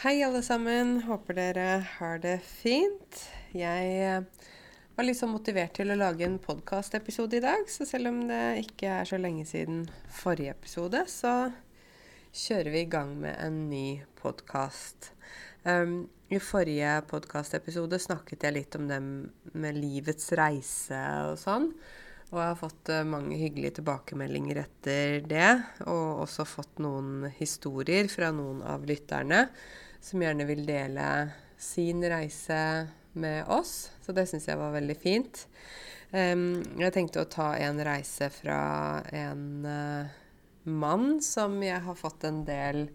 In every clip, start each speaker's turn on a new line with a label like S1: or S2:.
S1: Hei, alle sammen. Håper dere har det fint. Jeg eh, var litt sånn motivert til å lage en podkastepisode i dag, så selv om det ikke er så lenge siden forrige episode, så kjører vi i gang med en ny podkast. Um, I forrige podkastepisode snakket jeg litt om det med livets reise og sånn. Og jeg har fått uh, mange hyggelige tilbakemeldinger etter det. Og også fått noen historier fra noen av lytterne som gjerne vil dele sin reise med oss. Så det syns jeg var veldig fint. Um, jeg tenkte å ta en reise fra en uh, mann som jeg har fått en del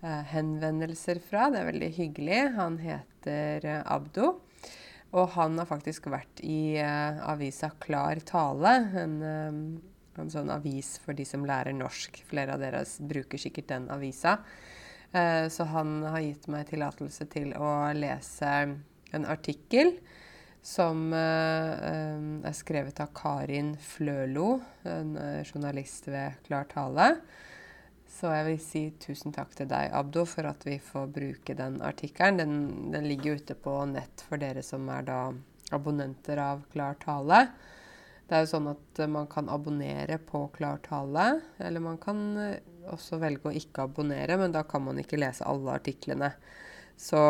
S1: uh, henvendelser fra. Det er veldig hyggelig. Han heter Abdo. Og han har faktisk vært i uh, avisa Klar tale, en, en, sånn avis for de som lærer norsk. Flere av dere bruker sikkert den avisa. Uh, så han har gitt meg tillatelse til å lese en artikkel som uh, er skrevet av Karin Flølo, en journalist ved Klar tale. Så jeg vil si tusen takk til deg, Abdo, for at vi får bruke den artikkelen. Den, den, ligger ute på nett for dere som er da abonnenter av Klar tale. Det er jo sånn at man kan abonnere på Klar tale, eller man kan også velge å ikke abonnere, men da kan man ikke lese alle artiklene. Så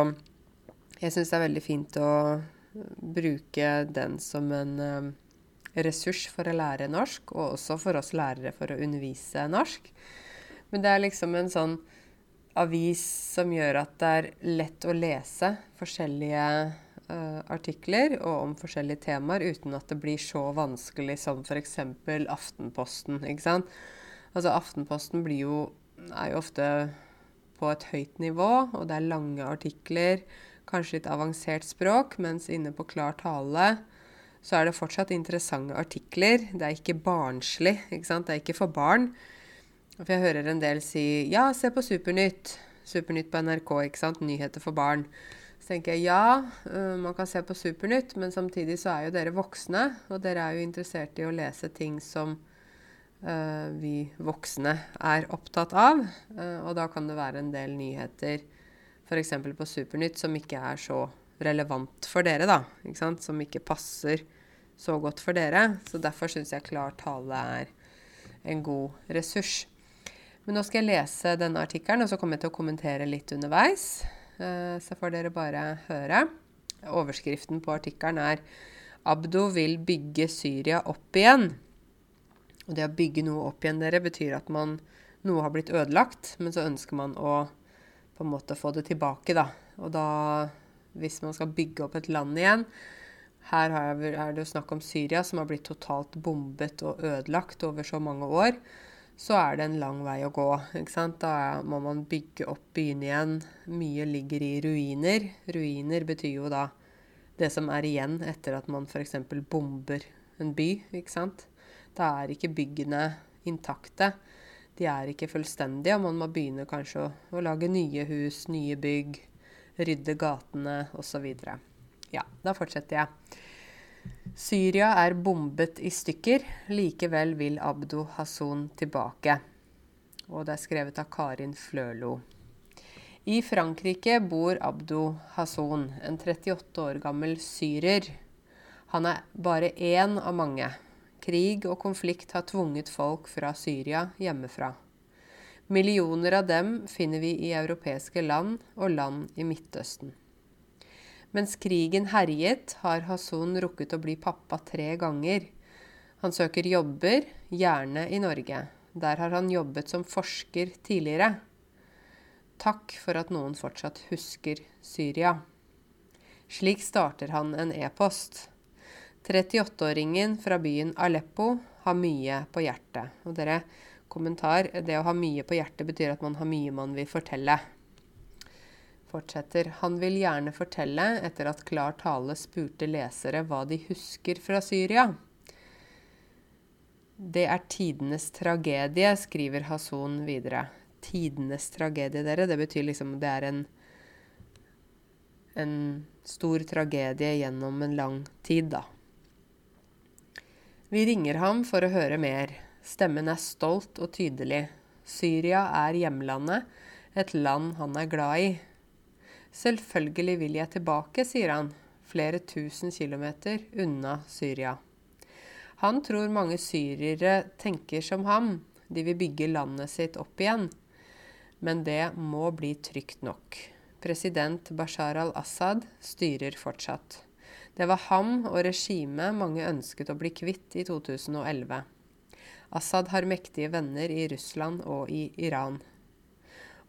S1: jeg syns det er veldig fint å bruke den som en uh, ressurs for å lære norsk, og også for oss lærere for å undervise norsk. Men det er liksom en sånn avis som gjør at det er lett å lese forskjellige uh, artikler og om forskjellige temaer uten at det blir så vanskelig som f.eks. Aftenposten. ikke sant? Altså Aftenposten blir jo, er jo ofte på et høyt nivå, og det er lange artikler, kanskje litt avansert språk, mens inne på Klar tale så er det fortsatt interessante artikler. Det er ikke barnslig, ikke sant? Det er ikke for barn. For jeg hører en del si ja, se på Supernytt. Supernytt på NRK, ikke sant. Nyheter for barn. Så tenker jeg ja, øh, man kan se på Supernytt, men samtidig så er jo dere voksne, og dere er jo interessert i å lese ting som vi voksne er opptatt av. Uh, og da kan det være en del nyheter f.eks. på Supernytt som ikke er så relevant for dere, da. Ikke? Som ikke passer så godt for dere. Så derfor syns jeg klar tale er en god ressurs. Men nå skal jeg lese denne artikkelen, og så kommer jeg til å kommentere litt underveis. Uh, så får dere bare høre. Overskriften på artikkelen er 'Abdo vil bygge Syria opp igjen'. Og det å bygge noe opp igjen, dere, betyr at man, noe har blitt ødelagt, men så ønsker man å på en måte få det tilbake, da. Og da, hvis man skal bygge opp et land igjen Her er det jo snakk om Syria, som har blitt totalt bombet og ødelagt over så mange år så er det en lang vei å gå. ikke sant? Da må man bygge opp byen igjen. Mye ligger i ruiner. Ruiner betyr jo da det som er igjen etter at man f.eks. bomber en by. ikke sant? Da er ikke byggene intakte. De er ikke fullstendige, og man må begynne kanskje å, å lage nye hus, nye bygg, rydde gatene osv. Ja, da fortsetter jeg. Syria er bombet i stykker. Likevel vil Abdo Hasson tilbake. Og det er skrevet av Karin Flølo. I Frankrike bor Abdo Hasson, en 38 år gammel syrer. Han er bare én av mange. Krig og konflikt har tvunget folk fra Syria hjemmefra. Millioner av dem finner vi i europeiske land og land i Midtøsten. Mens krigen herjet, har Hasun rukket å bli pappa tre ganger. Han søker jobber, gjerne i Norge. Der har han jobbet som forsker tidligere. Takk for at noen fortsatt husker Syria. Slik starter han en e-post. 38-åringen fra byen Aleppo har mye på hjertet. Og dere, kommentar, det å ha mye på hjertet betyr at man har mye man vil fortelle fortsetter. Han vil gjerne fortelle, etter at Klar tale spurte lesere hva de husker fra Syria. Det er tidenes tragedie, skriver Hason videre. Tidenes tragedie, dere. Det betyr liksom det er en, en stor tragedie gjennom en lang tid, da. Vi ringer ham for å høre mer. Stemmen er stolt og tydelig. Syria er hjemlandet, et land han er glad i. Selvfølgelig vil jeg tilbake, sier han, flere tusen kilometer unna Syria. Han tror mange syrere tenker som ham, de vil bygge landet sitt opp igjen. Men det må bli trygt nok. President Bashar al-Assad styrer fortsatt. Det var ham og regimet mange ønsket å bli kvitt i 2011. Assad har mektige venner i Russland og i Iran.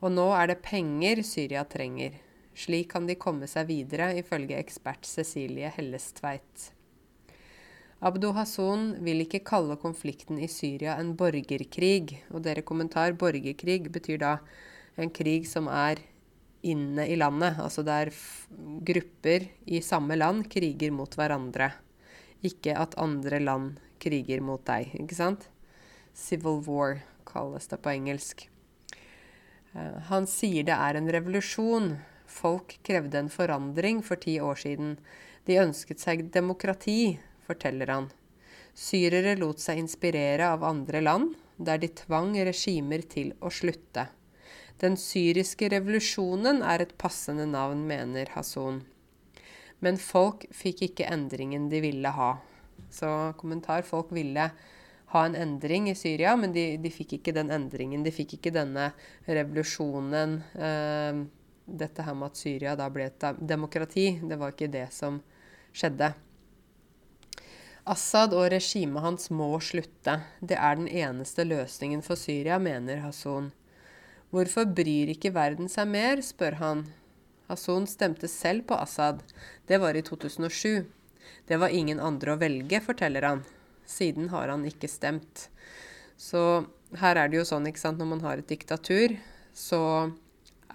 S1: Og nå er det penger Syria trenger. Slik kan de komme seg videre, ifølge ekspert Cecilie Hellestveit. Abdu Hasson vil ikke kalle konflikten i Syria en borgerkrig. Og dere kommentar borgerkrig betyr da en krig som er inne i landet. Altså der grupper i samme land kriger mot hverandre. Ikke at andre land kriger mot deg, ikke sant? Civil war kalles det på engelsk. Uh, han sier det er en revolusjon. Folk krevde en forandring for ti år siden. De ønsket seg demokrati, forteller han. Syrere lot seg inspirere av andre land, der de tvang regimer til å slutte. Den syriske revolusjonen er et passende navn, mener Hasson. Men folk fikk ikke endringen de ville ha. Så kommentar folk ville ha en endring i Syria, men de, de fikk ikke den endringen. De fikk ikke denne revolusjonen. Eh, dette her med at Syria da ble et demokrati. Det var ikke det som skjedde. Assad og regimet hans må slutte. Det er den eneste løsningen for Syria, mener Hasson. Hvorfor bryr ikke verden seg mer, spør han. Hasson stemte selv på Assad. Det var i 2007. Det var ingen andre å velge, forteller han. Siden har han ikke stemt. Så her er det jo sånn, ikke sant, når man har et diktatur, så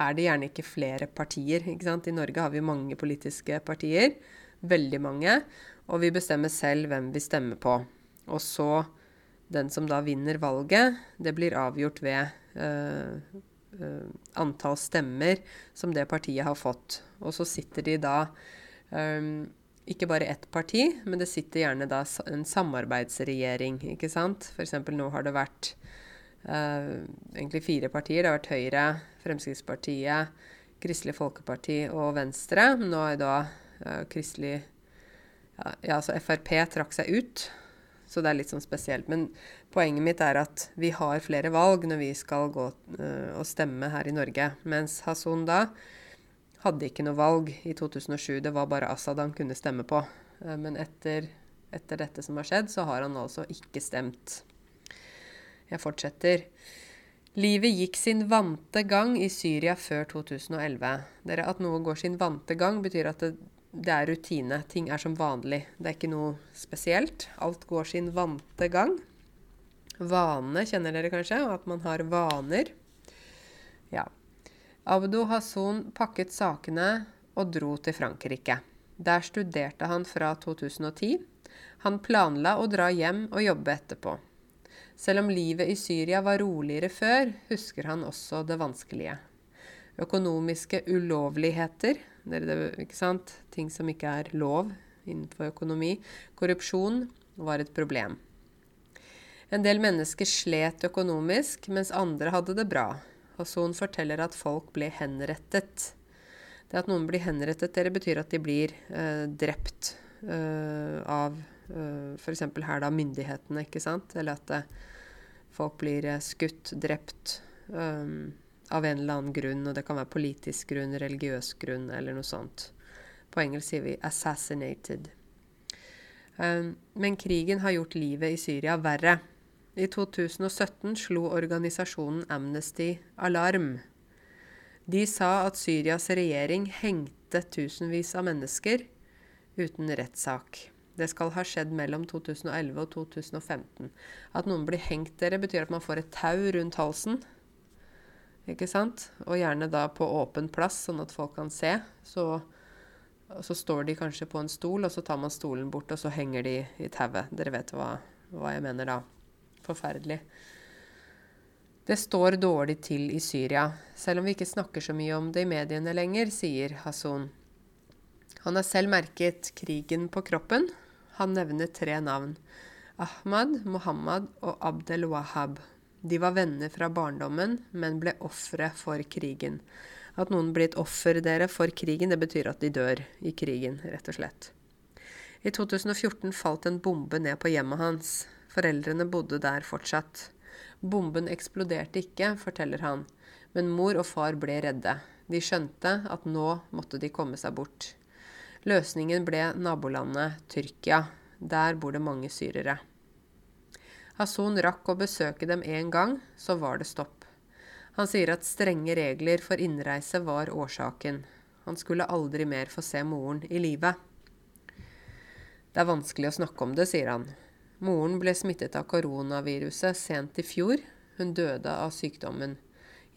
S1: er det gjerne ikke flere partier. ikke sant? I Norge har vi mange politiske partier. Veldig mange. Og vi bestemmer selv hvem vi stemmer på. Og så den som da vinner valget, det blir avgjort ved antall stemmer som det partiet har fått. Og så sitter de da um, ikke bare ett parti, men det sitter gjerne da en samarbeidsregjering, ikke sant. F.eks. nå har det vært uh, egentlig fire partier. Det har vært Høyre, Fremskrittspartiet, Kristelig Folkeparti og Venstre. Nå er da Kristelig ja, altså Frp trakk seg ut. Så det er litt sånn spesielt. Men poenget mitt er at vi har flere valg når vi skal gå uh, og stemme her i Norge. Mens Hason da hadde ikke noe valg i 2007. Det var bare Assad han kunne stemme på. Uh, men etter, etter, dette som har skjedd, så har han altså ikke stemt. Jeg fortsetter. Livet gikk sin vante gang i Syria før 2011. Dere, at noe går sin vante gang, betyr at det, det er rutine. Ting er som vanlig. Det er ikke noe spesielt. Alt går sin vante gang. Vane kjenner dere kanskje, at man har vaner. Ja. Abdo Hasson pakket sakene og dro til Frankrike. Der studerte han fra 2010. Han planla å dra hjem og jobbe etterpå. Selv om livet i Syria var roligere før, husker han også det vanskelige. Økonomiske ulovligheter ikke sant? Ting som ikke er lov innenfor økonomi. Korrupsjon var et problem. En del mennesker slet økonomisk, mens andre hadde det bra. Hason forteller at folk ble henrettet. Det at noen blir henrettet, det betyr at de blir eh, drept eh, av eh, f.eks. her da myndighetene, ikke sant? Eller at eh, folk blir eh, skutt, drept. Um, av en eller annen grunn, og det kan være politisk grunn, religiøs grunn eller noe sånt. På engelsk sier vi 'assassinated'. Um, men krigen har gjort livet i Syria verre. I 2017 slo organisasjonen Amnesty alarm. De sa at Syrias regjering hengte tusenvis av mennesker uten rettssak. Det skal ha skjedd mellom 2011 og 2015. At noen blir hengt dere, betyr at man får et tau rundt halsen ikke sant? Og gjerne da på åpen plass, sånn at folk kan se. Så, så, står de kanskje på en stol, og så tar man stolen bort, og så henger de i tauet. Dere vet hva, hva, jeg mener da. Forferdelig. Det står dårlig til i Syria, selv om vi ikke snakker så mye om det i mediene lenger, sier Hasson. Han har selv merket krigen på kroppen. Han nevner tre navn. Ahmad, Mohammed og Abdel Wahab. De var venner fra barndommen, men ble ofre for krigen. At noen blir et offer dere for krigen, det betyr at de dør i krigen, rett og slett. I 2014 falt en bombe ned på hjemmet hans. Foreldrene bodde der fortsatt. Bomben eksploderte ikke, forteller han, men mor og far ble redde. De skjønte at nå måtte de komme seg bort. Løsningen ble nabolandet Tyrkia. Der bor det mange syrere. Hason rakk å besøke dem én gang, så var det stopp. Han sier at strenge regler for innreise var årsaken. Han skulle aldri mer få se moren i live. Det er vanskelig å snakke om det, sier han. Moren ble smittet av koronaviruset sent i fjor. Hun døde av sykdommen.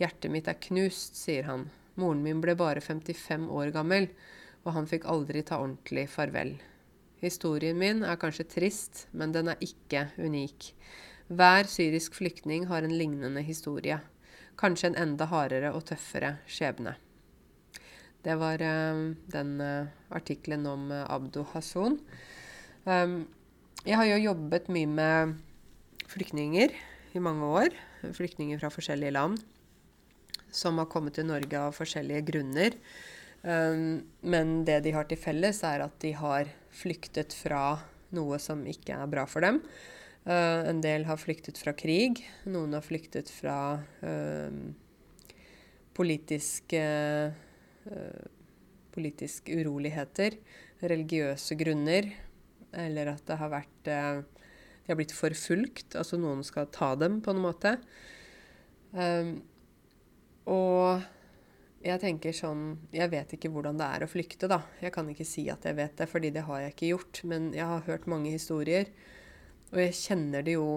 S1: Hjertet mitt er knust, sier han. Moren min ble bare 55 år gammel, og han fikk aldri ta ordentlig farvel. Historien min er kanskje trist, men den er ikke unik. Hver syrisk flyktning har en lignende historie. Kanskje en enda hardere og tøffere skjebne. Det var uh, den uh, artikkelen om uh, Abdo Hasson. Um, jeg har jo jobbet mye med flyktninger i mange år. Flyktninger fra forskjellige land som har kommet til Norge av forskjellige grunner. Um, men det de har til felles, er at de har flyktet fra noe som ikke er bra for dem. Uh, en del har flyktet fra krig. Noen har flyktet fra uh, politiske uh, politiske uroligheter, religiøse grunner, eller at det har vært De har blitt forfulgt, altså noen skal ta dem på en måte. Og jeg tenker sånn Jeg vet ikke hvordan det er å flykte, da. Jeg kan ikke si at jeg vet det, fordi det har jeg ikke gjort. Men jeg har hørt mange historier, og jeg kjenner det jo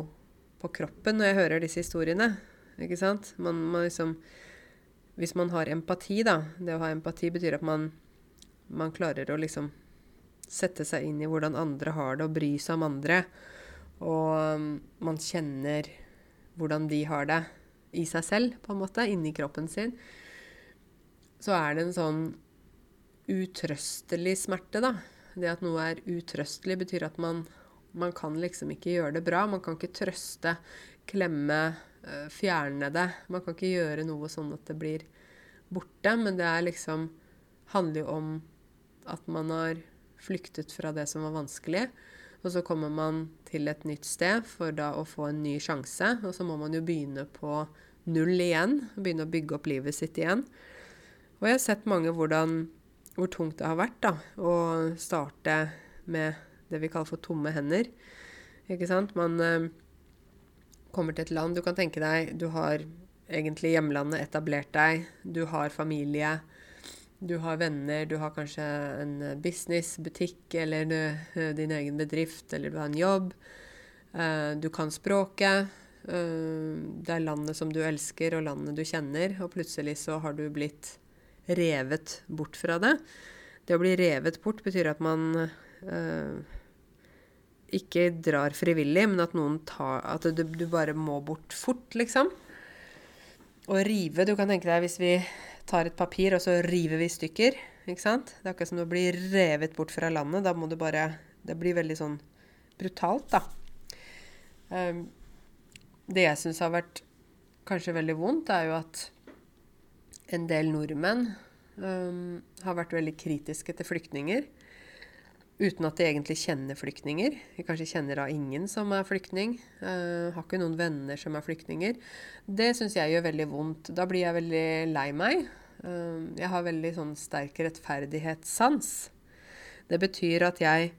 S1: på kroppen når jeg hører disse historiene. Ikke sant? Man, må liksom Hvis man har empati, da Det å ha empati betyr at man, man klarer å liksom sette seg inn i hvordan andre har det, og bry seg om andre. Og um, man kjenner hvordan de har det i seg selv, på en måte, inni kroppen sin så er det en sånn utrøstelig smerte, da. Det at noe er utrøstelig, betyr at man, man kan liksom ikke gjøre det bra. Man kan ikke trøste, klemme, øh, fjerne det. Man kan ikke gjøre noe sånn at det blir borte. Men det er liksom handler jo om at man har flyktet fra det som var vanskelig. Og så kommer man til et nytt sted for da å få en ny sjanse. Og så må man jo begynne på null igjen. Begynne å bygge opp livet sitt igjen. Og jeg har sett mange hvordan, hvor tungt det har vært da, å starte med det vi kaller for tomme hender. Ikke sant? Man eh, kommer til et land Du kan tenke deg du har egentlig hjemlandet etablert deg. Du har familie. Du har venner, du har kanskje en business, butikk eller du, eh, din egen bedrift, eller du har en jobb. Eh, du kan språket. Eh, det er landet som du elsker, og landet du kjenner. Og plutselig så har du blitt revet bort fra det. Det å bli revet bort betyr at man øh, ikke drar frivillig, men at noen tar At du, du, bare må bort fort, liksom. Å rive Du kan tenke deg hvis vi tar et papir, og så river vi i stykker. Ikke sant? Det er akkurat som å bli revet bort fra landet. Da må du bare Det blir veldig sånn brutalt, da. Um, det jeg syns har vært kanskje veldig vondt, er jo at en del nordmenn um, har vært veldig kritiske til flyktninger. Uten at de egentlig kjenner flyktninger. De kanskje kjenner da ingen som er flyktning. Uh, har ikke noen venner som er flyktninger. Det syns jeg gjør veldig vondt. Da blir jeg veldig lei meg. Uh, jeg har veldig sånn sterk rettferdighetssans. Det betyr at jeg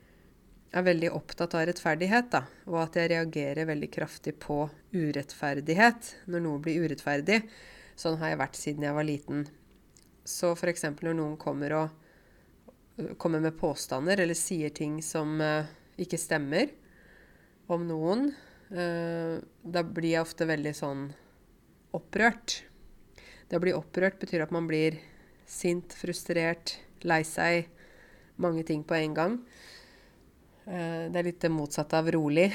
S1: er veldig opptatt av rettferdighet, da, og at jeg reagerer veldig kraftig på urettferdighet når noe blir urettferdig. Sånn har jeg vært siden jeg var liten. Så f.eks. når noen kommer, og, kommer med påstander eller sier ting som uh, ikke stemmer om noen, uh, da blir jeg ofte veldig sånn opprørt. Det å bli opprørt betyr at man blir sint, frustrert, lei seg. Mange ting på en gang. Uh, det er litt det motsatte av rolig.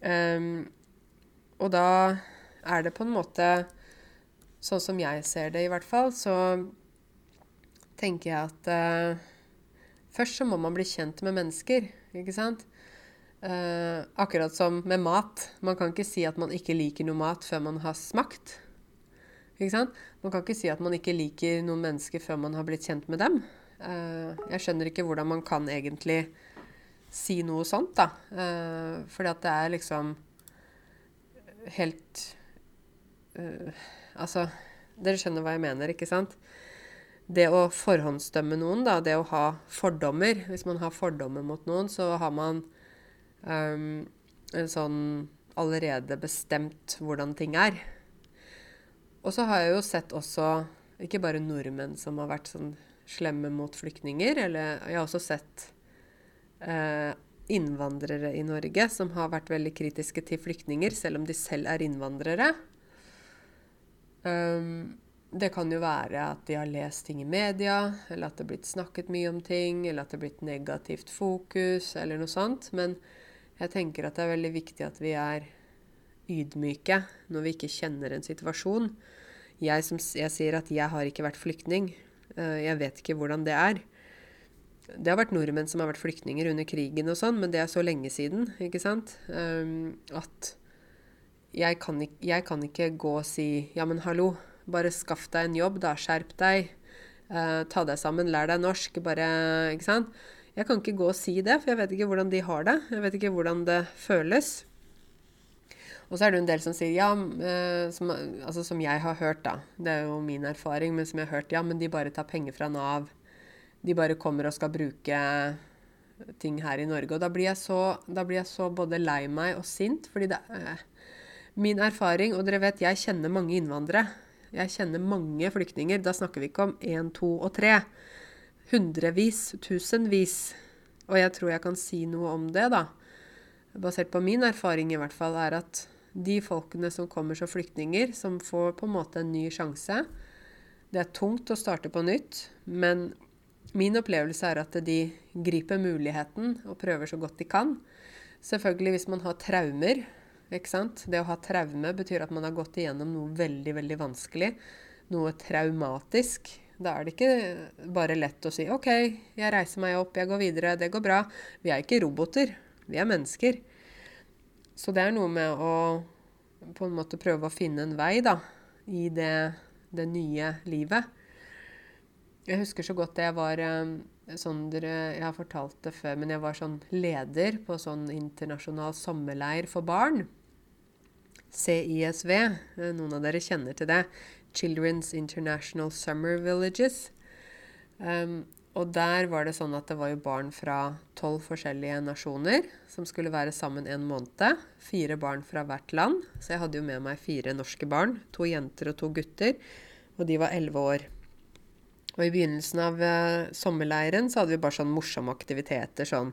S1: um, og da er det på en måte sånn som jeg ser det i hvert fall, så tenker jeg at uh, først så må man bli kjent med mennesker, ikke sant? Uh, akkurat som med mat. Man kan ikke si at man ikke liker noe mat før man har smakt. Ikke sant? Man kan ikke si at man ikke liker noen mennesker før man har blitt kjent med dem. Uh, jeg skjønner ikke hvordan man kan egentlig si noe sånt, da. Uh, fordi at det er liksom helt uh, Altså, dere skjønner hva jeg mener, ikke sant? Det å forhåndsdømme noen, da, det å ha fordommer Hvis man har fordommer mot noen, så har man um, en sånn allerede bestemt hvordan ting er. Og så har jeg jo sett også ikke bare nordmenn som har vært sånn slemme mot flyktninger, eller jeg har også sett eh, innvandrere i Norge som har vært veldig kritiske til flyktninger, selv om de selv er innvandrere. Um, det kan jo være at de har lest ting i media, eller at det er blitt snakket mye om ting, eller at det er blitt negativt fokus, eller noe sånt. Men jeg tenker at det er veldig viktig at vi er ydmyke når vi ikke kjenner en situasjon. Jeg, som, jeg sier at jeg har ikke vært flyktning. Eh, jeg vet ikke hvordan det er. Det har vært nordmenn som har vært flyktninger under krigen og sånn, men det er så lenge siden, ikke sant? Um, at jeg kan, ikke, jeg kan, ikke, gå og si ja, men hallo, bare skaff deg en jobb, da. Skjerp deg. Eh, ta deg sammen, lær deg norsk. Bare Ikke sant? Jeg kan ikke gå og si det, for jeg vet ikke hvordan de har det. Jeg vet ikke hvordan det føles. Og så er det en del som sier ja, uh, som, altså som jeg har hørt, da. Det er jo min erfaring, men som jeg har hørt, ja, men de bare tar penger fra Nav de bare kommer og skal bruke ting her i Norge. Og da blir jeg så, blir jeg så både lei meg og sint, fordi det er min erfaring Og dere vet, jeg kjenner mange innvandrere. Jeg kjenner mange flyktninger. Da snakker vi ikke om én, to og tre. Hundrevis, tusenvis. Og jeg tror jeg kan si noe om det, da. Basert på min erfaring i hvert fall, er at de folkene som kommer som flyktninger, som får på en måte en ny sjanse Det er tungt å starte på nytt, men Min opplevelse er at de griper muligheten og prøver så godt de kan. Selvfølgelig hvis man har traumer. Ikke sant? Det å ha traume betyr at man har gått igjennom noe veldig, veldig vanskelig. Noe traumatisk. Da er det ikke bare lett å si OK, jeg reiser meg opp, jeg går videre, det går bra. Vi er ikke roboter. Vi er mennesker. Så det er noe med å på en måte prøve å finne en vei da, i det, det nye livet. Jeg husker så godt jeg var eh, sånn dere, Jeg har fortalt det før, men jeg var sånn leder på sånn internasjonal sommerleir for barn. CISV. Eh, noen av dere kjenner til det. Children's International Summer Villages. Um, og der var det sånn at det var jo barn fra tolv forskjellige nasjoner som skulle være sammen en måned. Fire barn fra hvert land. Så jeg hadde jo med meg fire norske barn. To jenter og to gutter. Og de var elleve år. Og i begynnelsen av uh, sommerleiren så hadde vi bare sånn morsomme aktiviteter. Sånn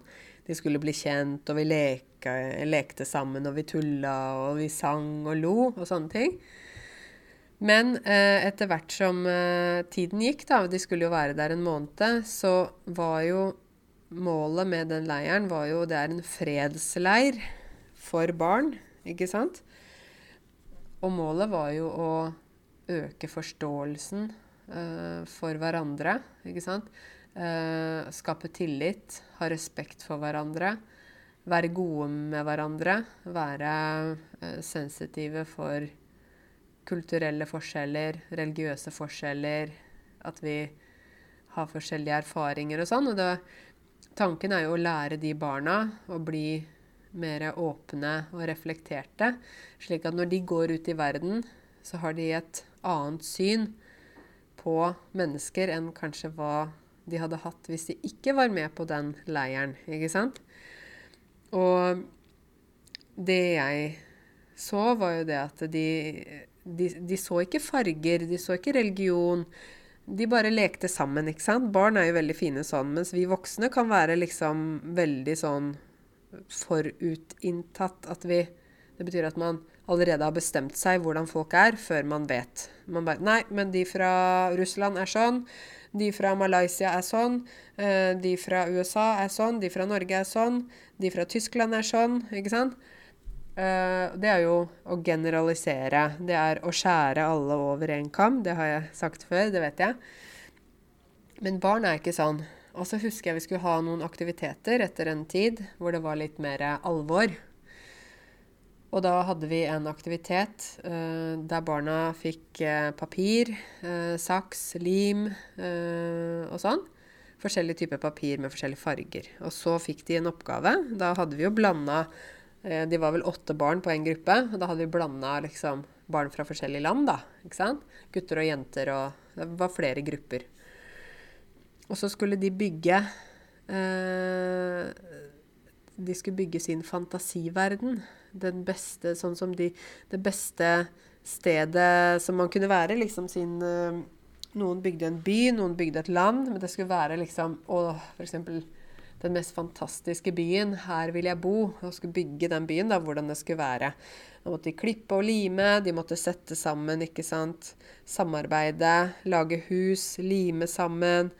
S1: de skulle bli kjent, og vi leka, lekte sammen, og vi tulla, og vi sang og lo, og sånne ting. Men eh, etter hvert som eh, tiden gikk, da, de skulle jo være der en måned, så var jo målet med den leiren var jo Det er en fredsleir for barn, ikke sant? Og målet var jo å øke forståelsen for hverandre. Ikke sant? Uh, skape tillit, ha respekt for hverandre. Være gode med hverandre. Være uh, sensitive for kulturelle forskjeller, religiøse forskjeller. At vi har forskjellige erfaringer og sånn. Og det, tanken er jo å lære de barna å bli mer åpne og reflekterte. Slik at når de går ut i verden, så har de et annet syn på mennesker enn kanskje hva de hadde hatt hvis de ikke var med på den leiren, ikke sant? Og det jeg så, var jo det at de, de, de, så ikke farger, de så ikke religion. De bare lekte sammen, ikke sant? Barn er jo veldig fine sånn, mens vi voksne kan være liksom veldig sånn forutinntatt at vi Det betyr at man allerede har bestemt seg hvordan folk er, før man vet. Man bare Nei, men de fra Russland er sånn. De fra Malaysia er sånn. Eh, de fra USA er sånn. De fra Norge er sånn. De fra Tyskland er sånn. Ikke sant? Eh, det er jo å generalisere. Det er å skjære alle over én kam. Det har jeg sagt før, det vet jeg. Men barn er ikke sånn. Og så husker jeg vi skulle ha noen aktiviteter etter en tid hvor det var litt mer alvor. Og da hadde vi en aktivitet uh, der barna fikk uh, papir, uh, saks, lim og sånn. Forskjellige typer papir med forskjellige farger. Og så fikk de en oppgave. Da hadde vi jo blanda De var vel åtte barn på en gruppe. Og da hadde vi blanda liksom, barn fra forskjellige land, da. Ikke sant? Gutter og jenter og Det var flere grupper. Og så skulle de bygge De skulle bygge sin fantasiverden den beste Sånn som de Det beste stedet som man kunne være, liksom sin uh, Noen bygde en by, noen bygde et land, men det skulle være liksom Å, for eksempel den mest fantastiske byen. Her vil jeg bo. Og skulle bygge den byen, da, hvordan det skulle være. Da måtte de klippe og lime, de måtte sette sammen, ikke sant. Samarbeide, lage hus, lime sammen.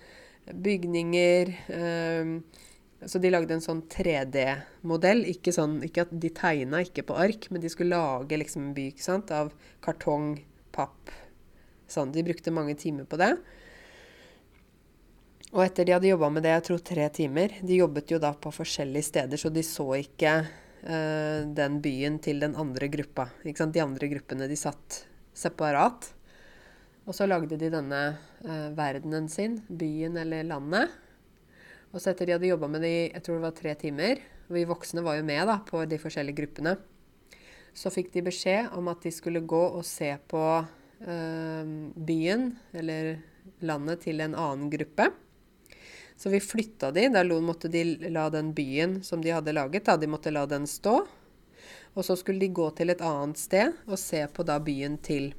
S1: Bygninger. Um, så de lagde en sånn 3D-modell. Ikke, sånn, ikke at de tegna ikke på ark, men de skulle lage liksom en by ikke sant? av kartong, papp Sånn. De brukte mange timer på det. Og etter de hadde jobba med det, jeg tror tre timer De jobbet jo da på forskjellige steder, så de så ikke uh, den byen til den andre gruppa. Ikke sant? De andre gruppene de satt separat. Og så lagde de denne uh, verdenen sin, byen eller landet. Og så etter de hadde jobba med det i jeg tror det var tre timer, og vi voksne var jo med da, på de forskjellige gruppene, så fikk de beskjed om at de skulle gå og se på øh, byen, eller landet, til en annen gruppe. Så vi flytta de. Da måtte de la den byen som de hadde laget, da, de måtte la den stå. Og så skulle de gå til et annet sted og se på da byen til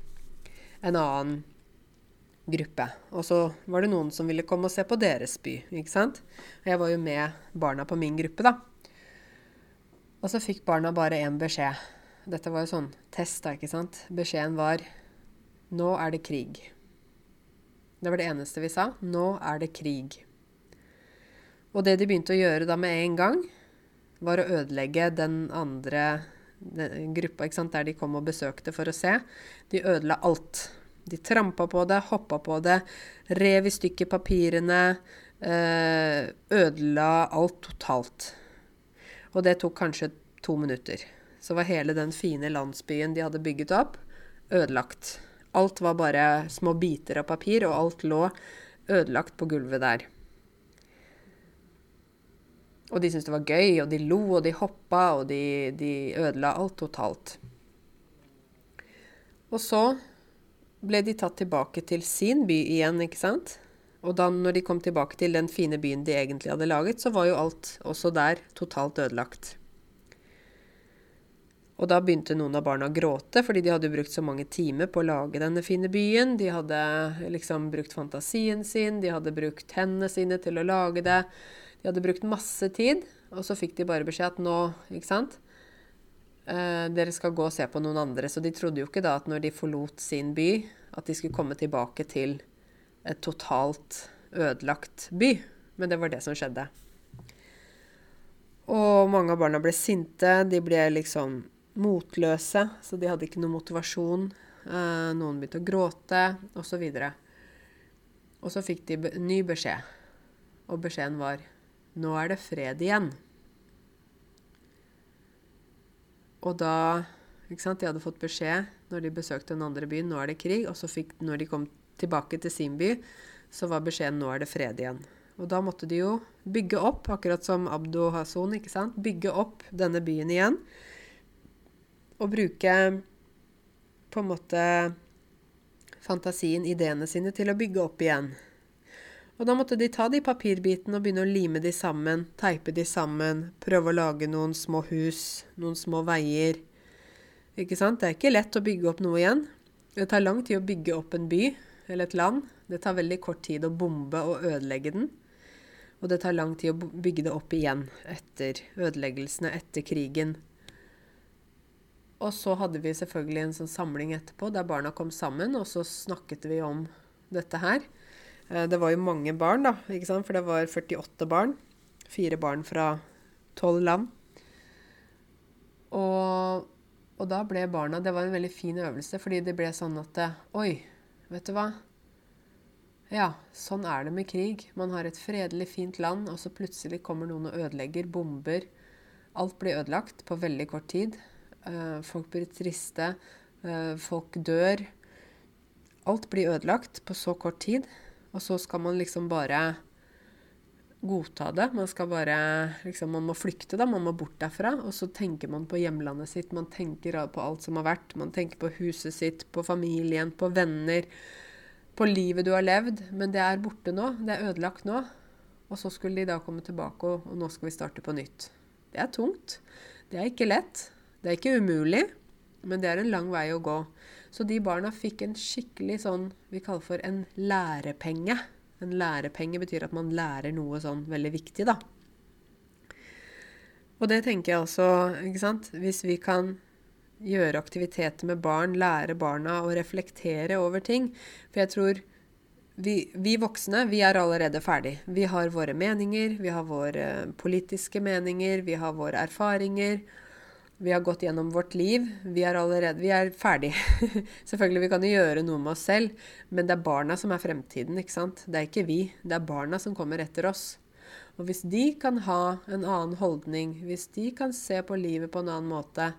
S1: en annen gruppe. Og så var det noen som ville komme og se på deres by. ikke sant? Og jeg var jo med barna på min gruppe, da. Og så fikk barna bare én beskjed. Dette var jo sånn test, da, ikke sant. Beskjeden var nå er det krig. Det var det eneste vi sa. Nå er det krig. Og det de begynte å gjøre da med en gang, var å ødelegge den andre den gruppa der de kom og besøkte for å se. De ødela alt. De trampa på det, hoppa på det, rev i stykker papirene, eh, ødela alt totalt. Og det tok kanskje to minutter. Så var hele den fine landsbyen de hadde bygget opp, ødelagt. Alt var bare små biter av papir, og alt lå ødelagt på gulvet der. Og de syntes det var gøy, og de lo, og de hoppa, og de, de ødela alt totalt. Og så ble de tatt tilbake til sin by igjen, ikke sant? Og da når de kom tilbake til den fine byen de egentlig hadde laget, så var jo alt også der totalt ødelagt. Og da begynte noen av barna å gråte, fordi de hadde brukt så mange timer på å lage denne fine byen. De hadde liksom brukt fantasien sin, de hadde brukt hendene sine til å lage det. De hadde brukt masse tid, og så fikk de bare beskjed at nå, ikke sant eh, dere skal gå og se på noen andre. Så de trodde jo ikke da at når de forlot sin by, at de skulle komme tilbake til et totalt ødelagt by. Men det var det som skjedde. Og mange av barna ble sinte. De ble liksom motløse, så de hadde ikke noe motivasjon. Eh, noen begynte å gråte, osv. Og så fikk de ny beskjed. Og beskjeden var nå er det fred igjen. Og da ikke sant? De hadde fått beskjed når de besøkte den andre byen, nå er det krig. Og så fikk, når de kom tilbake til sin by, så var beskjeden nå er det fred igjen. Og da måtte de jo bygge opp, akkurat som Abdo Hason, ikke sant? Bygge opp denne byen igjen. Og bruke på en måte fantasien, ideene sine, til å bygge opp igjen. Og da måtte de ta de papirbitene og begynne å lime de sammen, teipe de sammen, prøve å lage noen små hus, noen små veier. Ikke sant? Det er ikke lett å bygge opp noe igjen. Det tar lang tid å bygge opp en by eller et land. Det tar veldig kort tid å bombe og ødelegge den. Og det tar lang tid å bygge det opp igjen etter ødeleggelsene, etter krigen. Og så hadde vi selvfølgelig en sånn samling etterpå der barna kom sammen, og så snakket vi om dette her. Eh, det var jo mange barn, da, ikke sant? for det var 48 barn. Fire barn fra tolv land. Og, og, da ble barna Det var en veldig fin øvelse, fordi det ble sånn at Oi, vet du hva? Ja, sånn er det med krig. Man har et fredelig, fint land, og så plutselig kommer noen og ødelegger, bomber. Alt blir ødelagt på veldig kort tid. Uh, folk blir triste. Folk dør. Alt blir ødelagt på så kort tid. Og så skal man liksom bare godta det. Man skal bare liksom, Man må flykte, da. Man må bort derfra. Og så tenker man på hjemlandet sitt. Man tenker på alt som har vært. Man tenker på huset sitt, på familien, på venner. På livet du har levd. Men det er borte nå. Det er ødelagt nå. Og så skulle de da komme tilbake, og, og nå skal vi starte på nytt. Det er tungt. Det er ikke lett. Det er ikke umulig, men det er en lang vei å gå. Så de barna fikk en skikkelig sånn vi kaller for en lærepenge. En lærepenge betyr at man lærer noe sånn veldig viktig, da. Og det tenker jeg også, ikke sant. Hvis vi kan gjøre aktiviteter med barn, lære barna å reflektere over ting. For jeg tror vi, vi, voksne vi er allerede ferdig. Vi har våre meninger, vi har våre politiske meninger, vi har våre erfaringer. Vi har gått gjennom vårt liv. Vi er allerede Vi er ferdig. Selvfølgelig, vi kan jo gjøre noe med oss selv, men det er barna som er fremtiden, ikke sant? Det er ikke vi. Det er barna som kommer etter oss. Og hvis de kan ha en annen holdning, hvis de kan se på livet på en annen måte,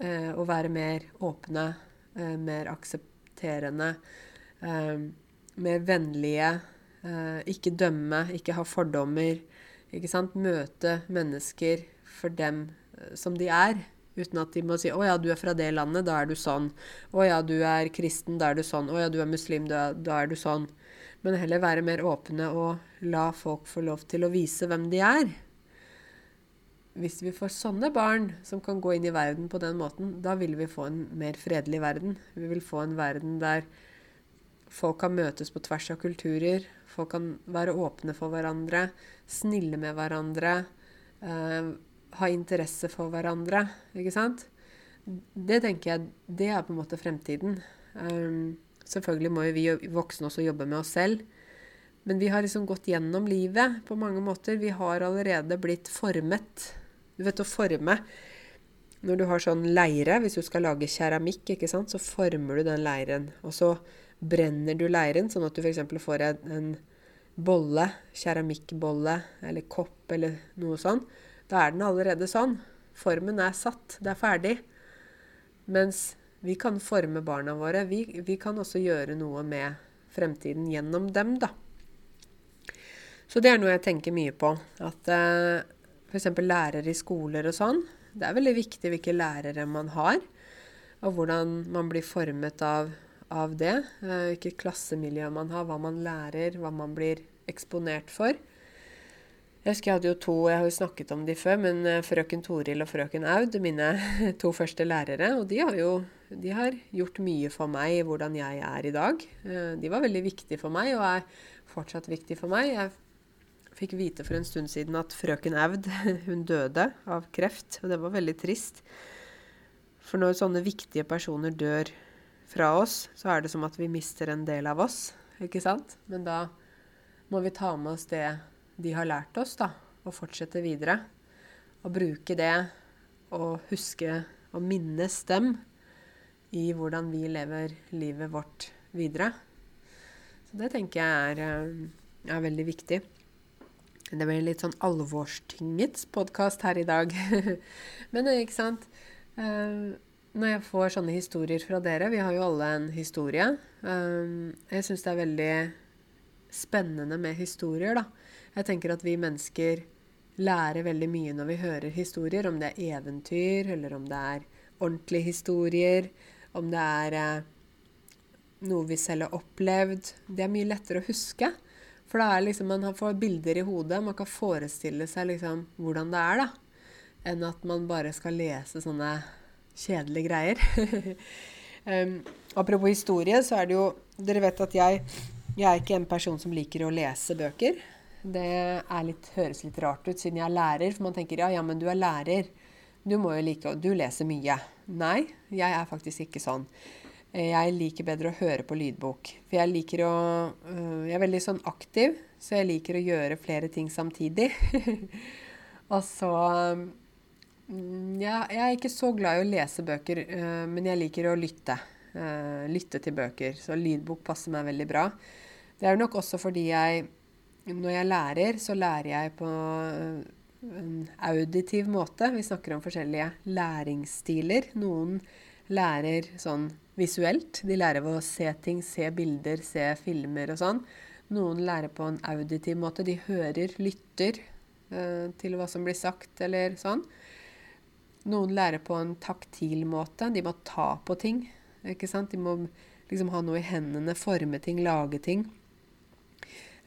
S1: eh, og være mer åpne, eh, mer aksepterende, eh, mer vennlige, eh, ikke dømme, ikke ha fordommer, ikke sant? Møte mennesker for dem som de er. Uten at de må si 'Å ja, du er fra det landet, da er du sånn'. 'Å ja, du er kristen, da er du sånn'. 'Å ja, du er muslim, da, da er du sånn'. Men heller være mer åpne og la folk få lov til å vise hvem de er. Hvis vi får sånne barn som kan gå inn i verden på den måten, da vil vi få en mer fredelig verden. Vi vil få en verden der folk kan møtes på tvers av kulturer. Folk kan være åpne for hverandre, snille med hverandre. Uh, ha interesse for hverandre. Ikke sant? Det tenker jeg det er på en måte fremtiden. Um, selvfølgelig må jo vi voksne også jobbe med oss selv. Men vi har liksom gått gjennom livet på mange måter. Vi har allerede blitt formet. Du vet å forme Når du har sånn leire, hvis du skal lage keramikk, ikke sant, så former du den leiren. Og så brenner du leiren, sånn at du f.eks. får en bolle, keramikkbolle eller kopp eller noe sånn. Da er den allerede sånn. Formen er satt. Det er ferdig. Mens vi kan forme barna våre. Vi, vi kan også gjøre noe med fremtiden gjennom dem, da. Så det er noe jeg tenker mye på. At eh, f.eks. lærere i skoler og sånn. Det er veldig viktig hvilke lærere man har, og hvordan man blir formet av, av det. Eh, hvilket klassemiljø man har, hva man lærer, hva man blir eksponert for. Jeg husker jeg hadde jo to, jeg har jo snakket om de før, men eh, frøken Toril og frøken Aud, mine to første lærere, og de har jo de har gjort mye for meg i hvordan jeg er i dag. Eh, de var veldig viktige for meg, og er fortsatt viktige for meg. Jeg fikk vite for en stund siden at frøken Aud hun døde av kreft, og det var veldig trist. For når sånne viktige personer dør fra oss, så er det som at vi mister en del av oss, ikke sant? Men da må vi ta med oss det de har lært oss, da, og fortsette videre. Og bruke det og huske og minnes dem i hvordan vi lever livet vårt videre. Så det tenker jeg er, eh, er veldig viktig. Det blir litt sånn alvorstynget podkast her i dag. Men eh, ikke sant uh, Når jeg får sånne historier fra dere Vi har jo alle en historie. Uh, jeg syns det er veldig spennende med historier, da. Jeg tenker at vi mennesker lærer veldig mye når vi hører historier, om det er eventyr, eller om det er ordentlige historier, om det er eh, noe vi selv har opplevd. Det er mye lettere å huske. For da er liksom, man får bilder i hodet. Man kan forestille seg liksom hvordan det er, da. Enn at man bare skal lese sånne kjedelige greier. um, apropos historie, så er det jo Dere vet at jeg, jeg er ikke en person som liker å lese bøker. Det litt, høres litt rart ut siden jeg er lærer, for man tenker ja, ja, men du er lærer. Du må jo like Du leser mye. Nei, jeg er faktisk ikke sånn. Jeg liker bedre å høre på lydbok. For jeg liker å øh, Jeg er veldig sånn aktiv, så jeg liker å gjøre flere ting samtidig. og så mm, ja, Jeg er ikke så glad i å lese bøker, øh, men jeg liker å lytte. Lytte til bøker. Så lydbok passer meg veldig bra. Det er nok også fordi jeg når jeg lærer, så lærer jeg på en auditiv måte. Vi snakker om forskjellige læringsstiler. Noen lærer sånn visuelt. De lærer ved å se ting, se bilder, se filmer og sånn. Noen lærer på en auditiv måte. De hører, lytter eh, til hva som blir sagt, eller sånn. Noen lærer på en taktil måte. De må ta på ting. ikke sant? De må liksom ha noe i hendene, forme ting, lage ting.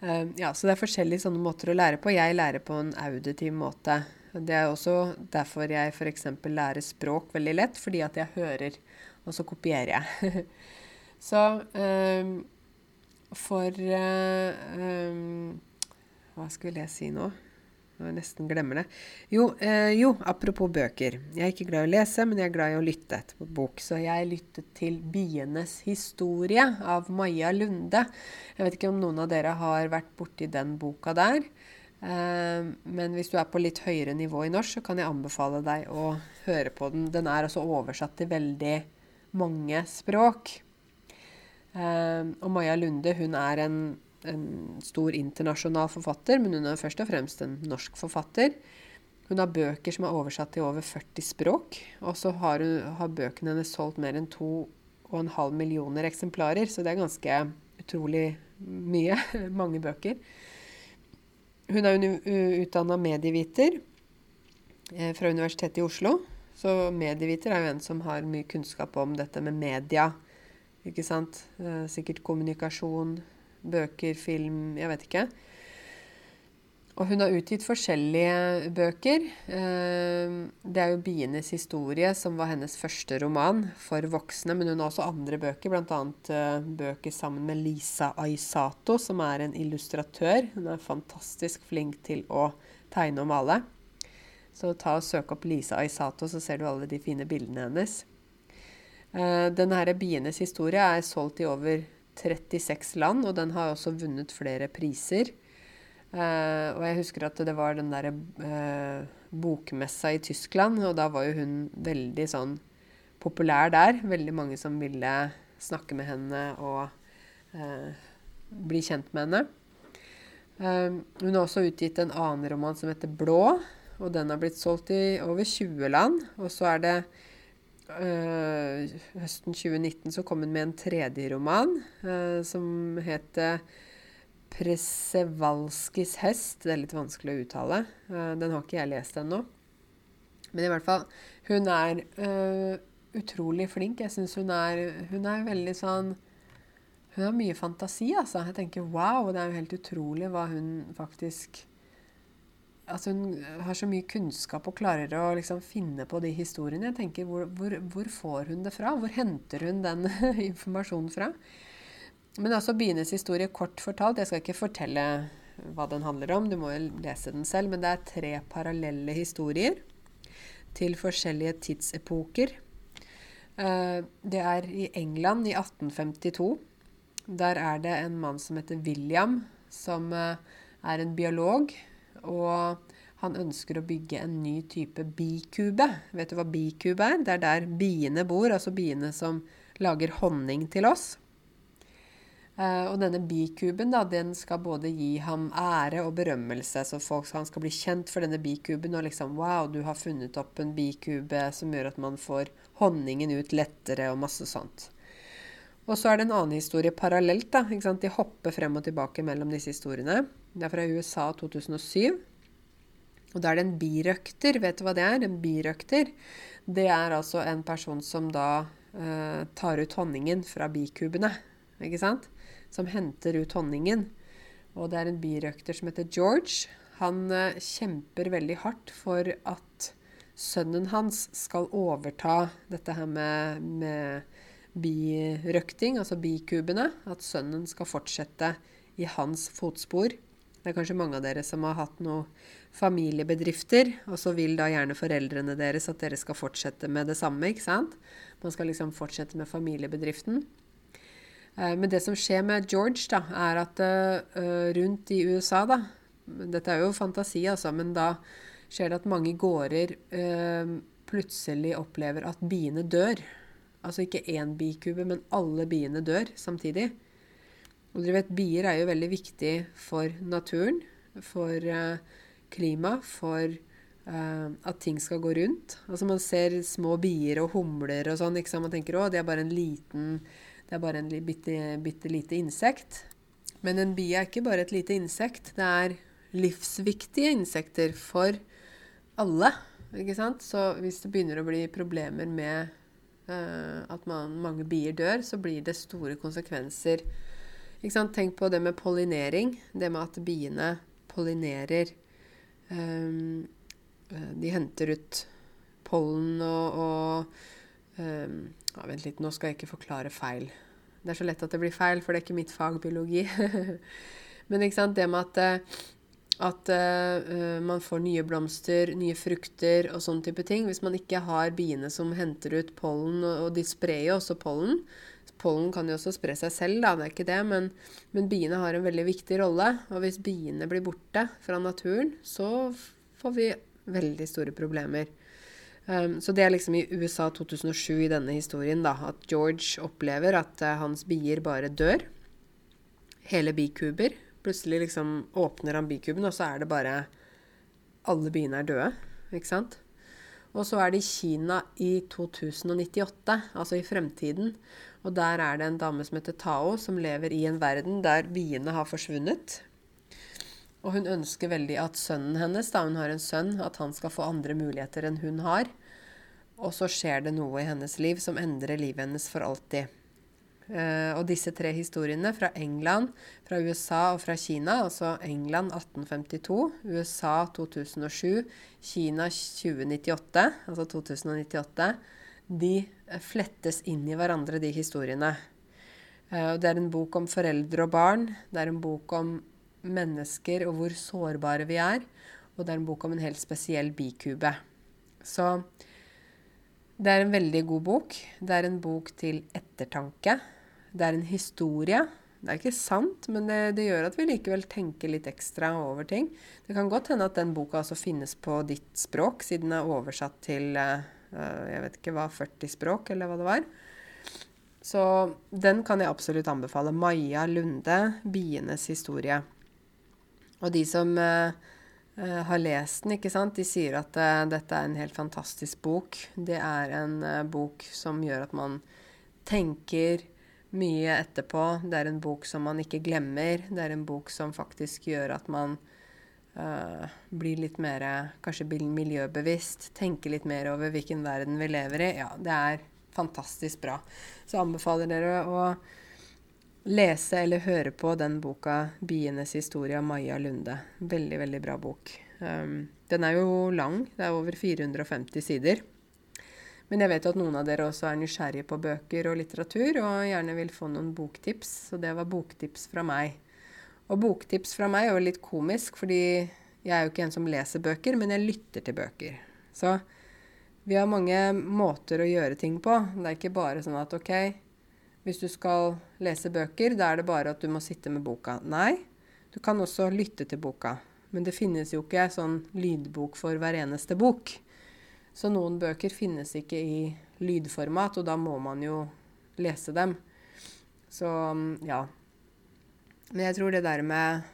S1: Uh, ja, så det er forskjellige sånne måter å lære på. Jeg lærer på en auditiv måte. Det er også derfor jeg f.eks. lærer språk veldig lett, fordi at jeg hører, og så kopierer jeg. så um, for uh, Hva skulle jeg si nå? Jeg nesten glemmer det. Jo, eh, jo, apropos bøker. Jeg er ikke glad i å lese, men jeg er glad i å lytte på bok. Så jeg lyttet til 'Bienes historie' av Maja Lunde. Jeg vet ikke om noen av dere har vært borti den boka der. Eh, men hvis du er på litt høyere nivå i norsk, så kan jeg anbefale deg å høre på den. Den er også oversatt til veldig mange språk. Eh, og Maja Lunde, hun er en en stor internasjonal forfatter, men hun er først og fremst en norsk forfatter. Hun har bøker som er oversatt til over 40 språk. Og så har, har, bøkene hennes solgt mer enn 2,5 millioner eksemplarer, så det er ganske utrolig mye. Mange bøker. Hun er utdanna medieviter eh, fra Universitetet i Oslo. Så medieviter er jo en som har mye kunnskap om dette med media. Ikke sant? Eh, sikkert kommunikasjon, bøker, film Jeg vet ikke. Og hun har utgitt forskjellige bøker. Eh, det er jo 'Bienes historie', som var hennes første roman for voksne. Men hun har også andre bøker, bl.a. Eh, bøker sammen med Lisa Aisato, som er en illustratør. Hun er fantastisk flink til å tegne og male. Så ta og søk opp Lisa Aisato, så ser du alle de fine bildene hennes. Eh, denne 'Bienes historie' er solgt i over 36 land, og den har også vunnet flere priser. Uh, og jeg husker at det var den derre uh, bokmessa i Tyskland, og da var jo hun veldig sånn populær der. Veldig mange som ville snakke med henne og uh, bli kjent med henne. hun har også utgitt en annen roman som heter 'Blå', og den har blitt solgt i over 20 land. Og så er det Uh, høsten 2019 så kom hun med en tredje roman uh, som heter 'Presevalskis hest'. Det er litt vanskelig å uttale. Uh, den har ikke jeg lest ennå. Men i hvert fall Hun er utrolig flink. Jeg syns hun, hun er veldig sånn Hun har mye fantasi, altså. Jeg tenker wow, det er jo helt utrolig hva hun faktisk at hun har så mye kunnskap og klarer å liksom finne på de historiene. Jeg tenker, hvor, hvor, hvor, får hun det fra? Hvor henter hun den informasjonen fra? Men altså Bienes historie kort fortalt. Jeg skal ikke fortelle hva den handler om, du må jo lese den selv. Men det er tre parallelle historier til forskjellige tidsepoker. Eh, det er i England i 1852. Der er det en mann som heter William, som eh, er en biolog og han ønsker å bygge en ny type bikube. Vet du hva bikube er? Det er der biene bor, altså biene som lager honning til oss. Uh, og denne bikuben da, den skal både gi ham ære og berømmelse, så folk, han skal bli kjent for denne bikuben. Og liksom Wow, du har funnet opp en bikube som gjør at man får honningen ut lettere, og masse sånt. Og så er det en annen historie parallelt. da? De hopper frem og tilbake mellom disse historiene. Det er fra USA 2007. Og da er det en birøkter. Vet du hva det er? En birøkter. Det er altså en person som da eh, tar ut honningen fra bikubene. Ikke sant? Som henter ut honningen. Og det er en birøkter som heter George. Han eh, kjemper veldig hardt for at sønnen hans skal overta dette her med, med birøkting, altså bikubene. At sønnen skal fortsette i hans fotspor. Det er kanskje mange av dere som har hatt noen familiebedrifter, og så vil da gjerne foreldrene deres at dere skal fortsette med det samme, ikke sant? Man skal liksom fortsette med familiebedriften. Eh, men det som skjer med George, da, er at uh, rundt i USA, da Dette er jo fantasi, altså, men da skjer det at mange gårder plutselig opplever at biene dør. Altså ikke én bikube, men alle biene dør samtidig. Og dere vet, bier er jo veldig viktig for naturen, for uh, klima, for uh, at ting skal gå rundt. Altså Man ser små bier og humler og sånn. ikke sant? Man tenker å, det er bare en liten Det er bare en bitte, bitte lite insekt. Men en bie er ikke bare et lite insekt. Det er livsviktige insekter for alle. ikke sant? Så hvis det begynner å bli problemer med at man, mange bier dør, så blir det store konsekvenser. Tenk på det med pollinering. Det med at biene pollinerer um, De henter ut pollen og, og um, ja, Vent litt, nå skal jeg ikke forklare feil. Det er så lett at det blir feil, for det er ikke mitt fag, biologi. Men det med at, at uh, man får nye blomster, nye frukter og sånne type ting. Hvis man ikke har biene som henter ut pollen, og de sprer jo også pollen. Pollen kan jo også spre seg selv, da, det er ikke det, men, men biene har en veldig viktig rolle. Og hvis biene blir borte fra naturen, så får vi veldig store problemer. Um, så det er liksom i USA 2007 i denne historien, da, at George opplever at uh, hans bier bare dør. Hele bikuber. Plutselig liksom åpner han bikuben, og så er det bare Alle biene er døde, ikke sant? Og så er det i Kina i 2098, altså i fremtiden. Og der er det en dame som heter Tao, som lever i en verden der biene har forsvunnet. Og hun ønsker veldig at sønnen hennes, da hun har en sønn, at han skal få andre muligheter enn hun har. Og så skjer det noe i hennes liv som endrer livet hennes for alltid. Uh, og disse tre historiene fra England, fra USA og fra Kina, altså England 1852, USA 2007, Kina 2098, altså 2098, de flettes inn i hverandre, de historiene. Uh, det er en bok om foreldre og barn. Det er en bok om mennesker og hvor sårbare vi er. Og det er en bok om en helt spesiell bikube. Så det er en veldig god bok. Det er en bok til ettertanke. Det er en historie. Det er ikke sant, men det, det, gjør at vi likevel tenker litt ekstra over ting. Det kan godt hende at den boka også finnes på ditt språk, siden den er oversatt til uh, jeg vet ikke hva, 40 språk, eller hva det var. Så den kan jeg absolutt anbefale. Maja Lunde, 'Bienes historie'. Og de som uh, har lest den, ikke sant, de sier at uh, dette er en helt fantastisk bok. Det er en bok som gjør at man tenker mye etterpå. Det er en bok som man ikke glemmer. Det er en bok som faktisk gjør at man blir litt mer kanskje miljøbevisst. Tenker litt mer over hvilken verden vi lever i. Ja, det er fantastisk bra. Så anbefaler dere å lese eller høre på den boka 'Bienes historie' av Maja Lunde. Veldig, veldig bra bok. Um, den er jo lang. Det er over 450 sider. Men jeg vet at noen av dere også er nysgjerrige på bøker og litteratur, og gjerne vil få noen boktips. Så det var boktips fra meg. Og boktips fra meg er jo litt komisk, fordi jeg er jo ikke en som leser bøker, men jeg lytter til bøker. Så vi har mange måter å gjøre ting på. Det er ikke bare sånn at OK, hvis du skal lese bøker, da er det bare at du må sitte med boka. Nei, du kan også lytte til boka. Men det finnes jo ikke sånn lydbok for hver eneste bok. Så noen bøker finnes ikke i lydformat, og da må man jo lese dem. Så ja. Men jeg tror det der med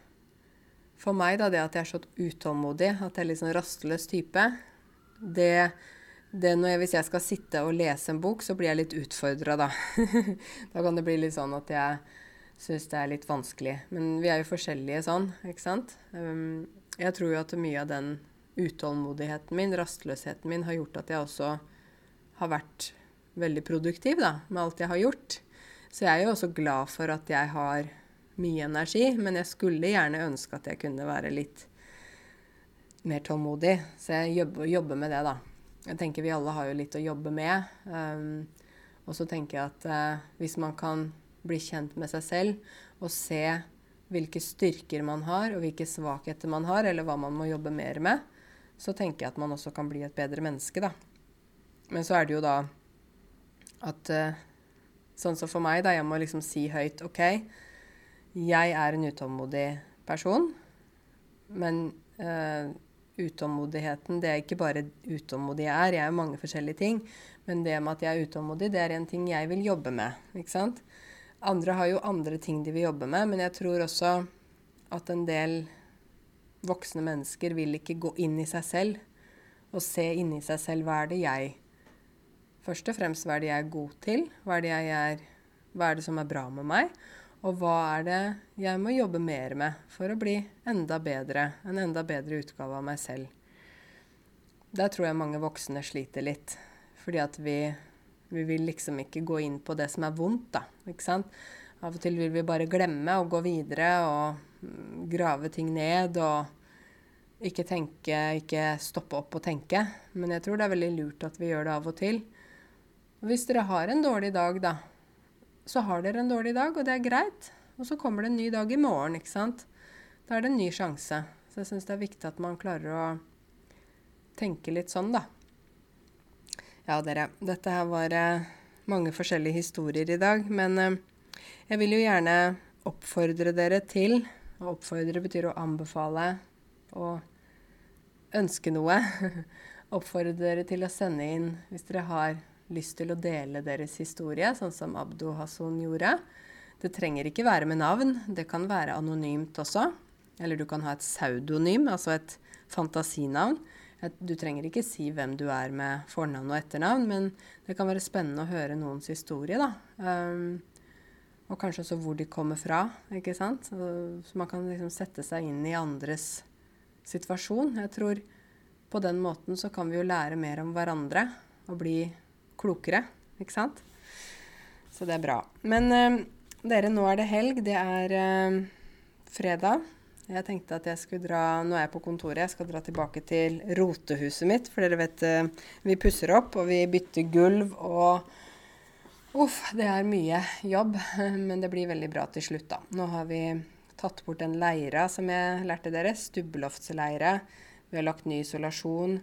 S1: For meg, da, det at jeg er så utålmodig, at jeg er litt sånn rastløs type, det jeg, hvis jeg skal sitte og lese en bok, så blir jeg litt utfordra, da. da kan det bli litt sånn at jeg syns det er litt vanskelig. Men vi er jo forskjellige sånn, ikke sant. Um, jeg tror jo at mye av den utålmodigheten min, rastløsheten min, har gjort at jeg også har vært veldig produktiv da, med alt jeg har gjort. Så jeg er jo også glad for at jeg har mye energi, men jeg skulle gjerne ønske at jeg kunne være litt mer tålmodig. Så jeg jobber, jobber med det, da. Jeg tenker vi alle har jo litt å jobbe med. Um, og så tenker jeg at uh, hvis man kan bli kjent med seg selv og se hvilke styrker man har, og hvilke svakheter man har, eller hva man må jobbe mer med, så tenker jeg at man også kan bli et bedre menneske, da. Men så er det jo da at uh, Sånn som for meg, da. Jeg må liksom si høyt OK, jeg er en utålmodig person, men uh, utålmodigheten Det er ikke bare utålmodig jeg er, jeg er mange forskjellige ting. Men det med at jeg er utålmodig, det er en ting jeg vil jobbe med. ikke sant? Andre har jo andre ting de vil jobbe med, men jeg tror også at en del voksne mennesker vil ikke gå inn i seg selv og se inni seg selv hva er det jeg Først og fremst hva er det jeg er god til? Hva er det, er, hva er det som er bra med meg? Og hva er det jeg må jobbe mer med for å bli enda bedre? En enda bedre utgave av meg selv. Der tror jeg mange voksne sliter litt. Fordi at vi, vi vil liksom ikke gå inn på det som er vondt, da. Ikke sant? Av og til vil vi bare glemme og gå videre og mm, grave ting ned og ikke tenke, ikke stoppe opp og tenke. Men jeg tror det er veldig lurt at vi gjør det av og til. Hvis dere har en dårlig dag, da, så har dere en dårlig dag, og det er greit. Og så kommer det en ny dag i morgen, ikke sant. Da er det en ny sjanse. Så jeg syns det er viktig at man klarer å tenke litt sånn, da. Ja, dere. Dette her var eh, mange forskjellige historier i dag. Men eh, jeg vil jo gjerne oppfordre dere til Og oppfordre betyr å anbefale og ønske noe. Oppfordre dere til å sende inn hvis dere har lyst til å dele deres historie, sånn som Abdo Hasson gjorde. Det trenger ikke være med navn. Det kan være anonymt også. Eller du kan ha et pseudonym, altså et fantasinavn. Du trenger ikke si hvem du er med fornavn og etternavn, men det kan være spennende å høre noens historie, da. Um, og kanskje også hvor de kommer fra, ikke sant. Så, så man kan liksom sette seg inn i andres situasjon. Jeg tror på den måten så kan vi jo lære mer om hverandre og bli klokere, ikke sant? Så det er bra. Men uh, dere, nå er det helg. Det er uh, fredag. Jeg tenkte at jeg skulle dra Nå er jeg på kontoret. Jeg skal dra tilbake til rotehuset mitt. For dere vet uh, vi pusser opp, og vi bytter gulv og Uff, det er mye jobb. Men det blir veldig bra til slutt, da. Nå har vi tatt bort den leira som jeg lærte dere. Stubbeloftsleire. Vi har lagt ny isolasjon.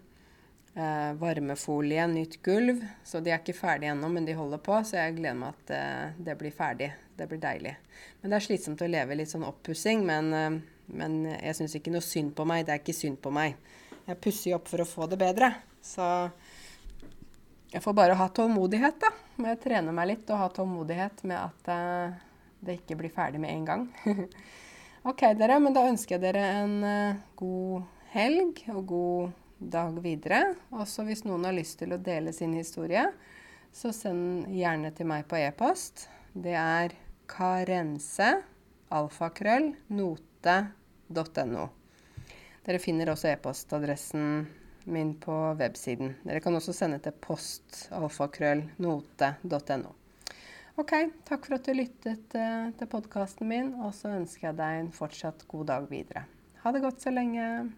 S1: Eh, varmefolie, nytt gulv. Så de er ikke ferdige ennå, men de holder på. Så jeg gleder meg at eh, det blir ferdig. Det blir deilig. Men det er slitsomt å leve litt sånn oppussing. Men, eh, men, jeg syns ikke noe synd på meg. Det er ikke synd på meg. Jeg pusser jo opp for å få det bedre. Så jeg får bare ha tålmodighet, da. Må jeg trene meg litt og ha tålmodighet med at uh, det ikke blir ferdig med en gang. OK, dere. Men da ønsker jeg dere en uh, god helg og god dag videre. Også hvis noen har lyst til å dele sin historie, så send gjerne til meg på e-post. Det er karense, alfakrøll, note.no. Dere finner også e-postadressen min på websiden. Dere kan også sende til postalfakrøllnote.no. OK, takk for at du lyttet uh, til podkasten min, og så ønsker jeg deg en fortsatt god dag videre. Ha det godt så lenge.